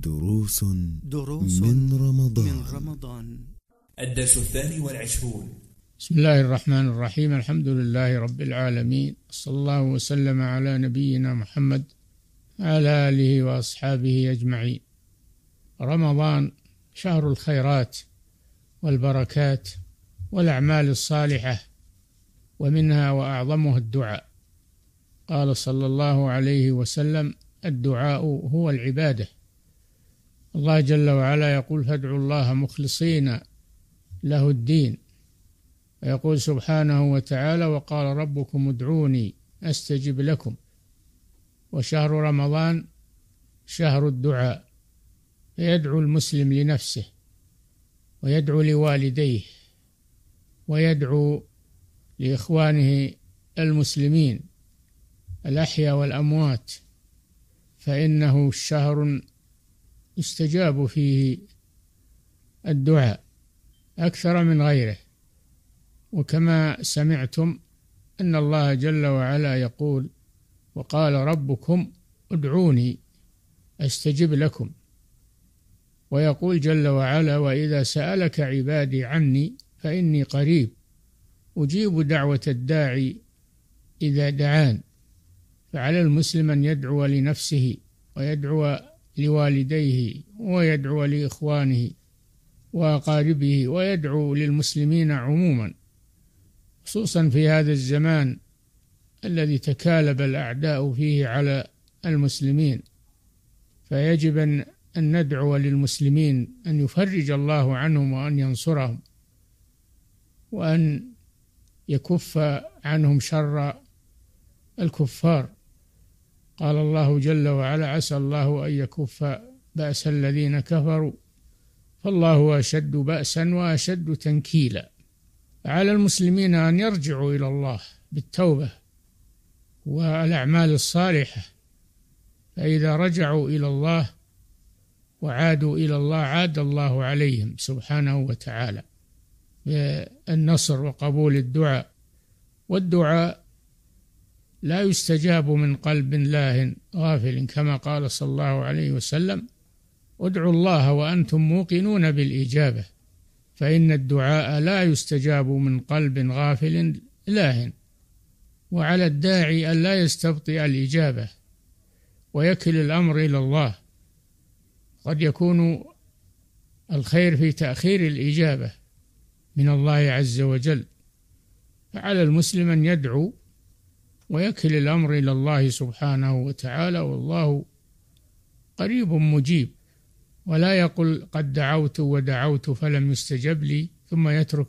دروس دروس من رمضان. من رمضان. الدرس الثاني والعشرون. بسم الله الرحمن الرحيم. الحمد لله رب العالمين. صلى الله وسلم على نبينا محمد على آله وأصحابه أجمعين. رمضان شهر الخيرات والبركات والأعمال الصالحة ومنها وأعظمها الدعاء. قال صلى الله عليه وسلم الدعاء هو العبادة. الله جل وعلا يقول فادعوا الله مخلصين له الدين. ويقول سبحانه وتعالى وقال ربكم ادعوني أستجب لكم. وشهر رمضان شهر الدعاء فيدعو المسلم لنفسه ويدعو لوالديه ويدعو لإخوانه المسلمين الأحياء والأموات فإنه شهر يستجاب فيه الدعاء أكثر من غيره. وكما سمعتم أن الله جل وعلا يقول وقال ربكم ادعوني أستجب لكم. ويقول جل وعلا وإذا سألك عبادي عني فإني قريب أجيب دعوة الداعي إذا دعان. فعلى المسلم أن يدعو لنفسه ويدعو لوالديه ويدعو لإخوانه وأقاربه ويدعو للمسلمين عموما خصوصا في هذا الزمان الذي تكالب الأعداء فيه على المسلمين. فيجب ان أن ندعو للمسلمين أن يفرج الله عنهم وأن ينصرهم وأن يكف عنهم شر الكفار. قال الله جل وعلا عسى الله أن يكف بأس الذين كفروا. فالله أشد بأسا وأشد تنكيلا. على المسلمين أن يرجعوا إلى الله بالتوبة والأعمال الصالحة. فإذا رجعوا إلى الله وعادوا إلى الله عاد الله عليهم سبحانه وتعالى بالنصر وقبول الدعاء. والدعاء لا يستجاب من قلب لاه غافل كما قال صلى الله عليه وسلم ادعوا الله وأنتم موقنون بالإجابة فإن الدعاء لا يستجاب من قلب غافل لاه وعلى الداعي أن لا يستبطئ الإجابة ويكل الأمر إلى الله. قد يكون الخير في تأخير الإجابة من الله عز وجل. فعلى المسلم أن يدعو ويكل الأمر إلى الله سبحانه وتعالى والله قريب مجيب. ولا يقل قد دعوت ودعوت فلم يستجب لي ثم يترك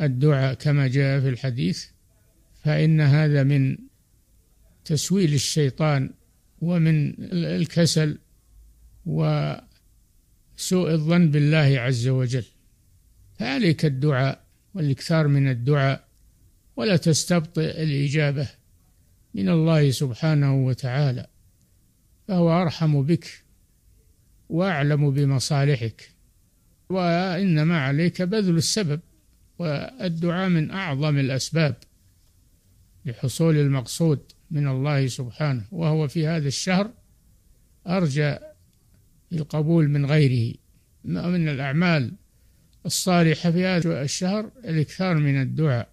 الدعاء كما جاء في الحديث. فإن هذا من تسويل الشيطان ومن الكسل وسوء الظن بالله عز وجل. فعليك الدعاء والإكثار من الدعاء ولا تستبطئ الإجابة. من الله سبحانه وتعالى فهو أرحم بك وأعلم بمصالحك وإنما عليك بذل السبب والدعاء من أعظم الأسباب لحصول المقصود من الله سبحانه وهو في هذا الشهر أرجى القبول من غيره من الأعمال الصالحة في هذا الشهر الإكثار من الدعاء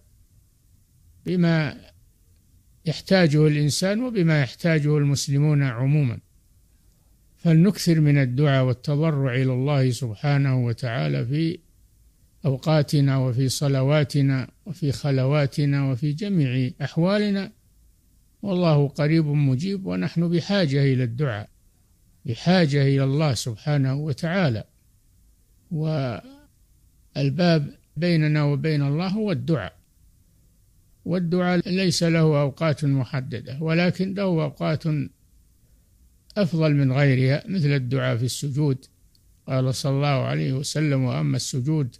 بما يحتاجه الإنسان وبما يحتاجه المسلمون عموما. فلنكثر من الدعاء والتضرع إلى الله سبحانه وتعالى في أوقاتنا وفي صلواتنا وفي خلواتنا وفي جميع أحوالنا. والله قريب مجيب ونحن بحاجة إلى الدعاء بحاجة إلى الله سبحانه وتعالى. والباب بيننا وبين الله هو الدعاء. والدعاء ليس له أوقات محددة ولكن له أوقات أفضل من غيرها مثل الدعاء في السجود. قال صلى الله عليه وسلم وأما السجود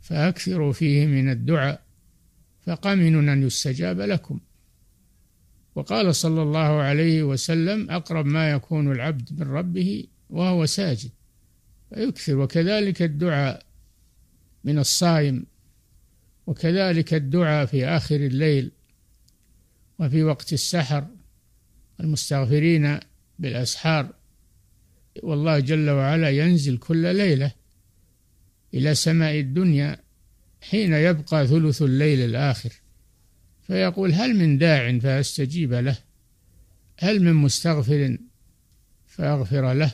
فأكثروا فيه من الدعاء فقمن أن يستجاب لكم. وقال صلى الله عليه وسلم أقرب ما يكون العبد من ربه وهو ساجد فيكثر. وكذلك الدعاء من الصائم وكذلك الدعاء في آخر الليل وفي وقت السحر المستغفرين بالأسحار. والله جل وعلا ينزل كل ليلة إلى سماء الدنيا حين يبقى ثلث الليل الآخر. فيقول هل من داع فأستجيب له؟ هل من مستغفر فأغفر له؟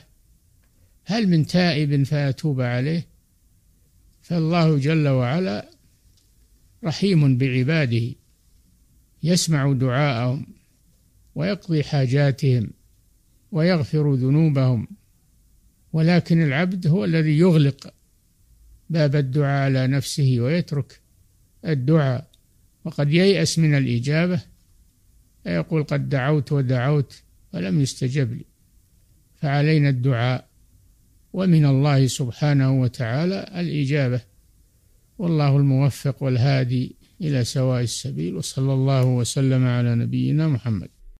هل من تائب فأتوب عليه؟ فالله جل وعلا رحيم بعباده يسمع دعاءهم ويقضي حاجاتهم ويغفر ذنوبهم ولكن العبد هو الذي يغلق باب الدعاء على نفسه ويترك الدعاء. وقد ييأس من الإجابة فيقول قد دعوت ودعوت ولم يستجب لي فعلينا الدعاء. ومن الله سبحانه وتعالى الإجابة. والله الموفق والهادي إلى سواء السبيل وصلى الله وسلم على نبينا محمد.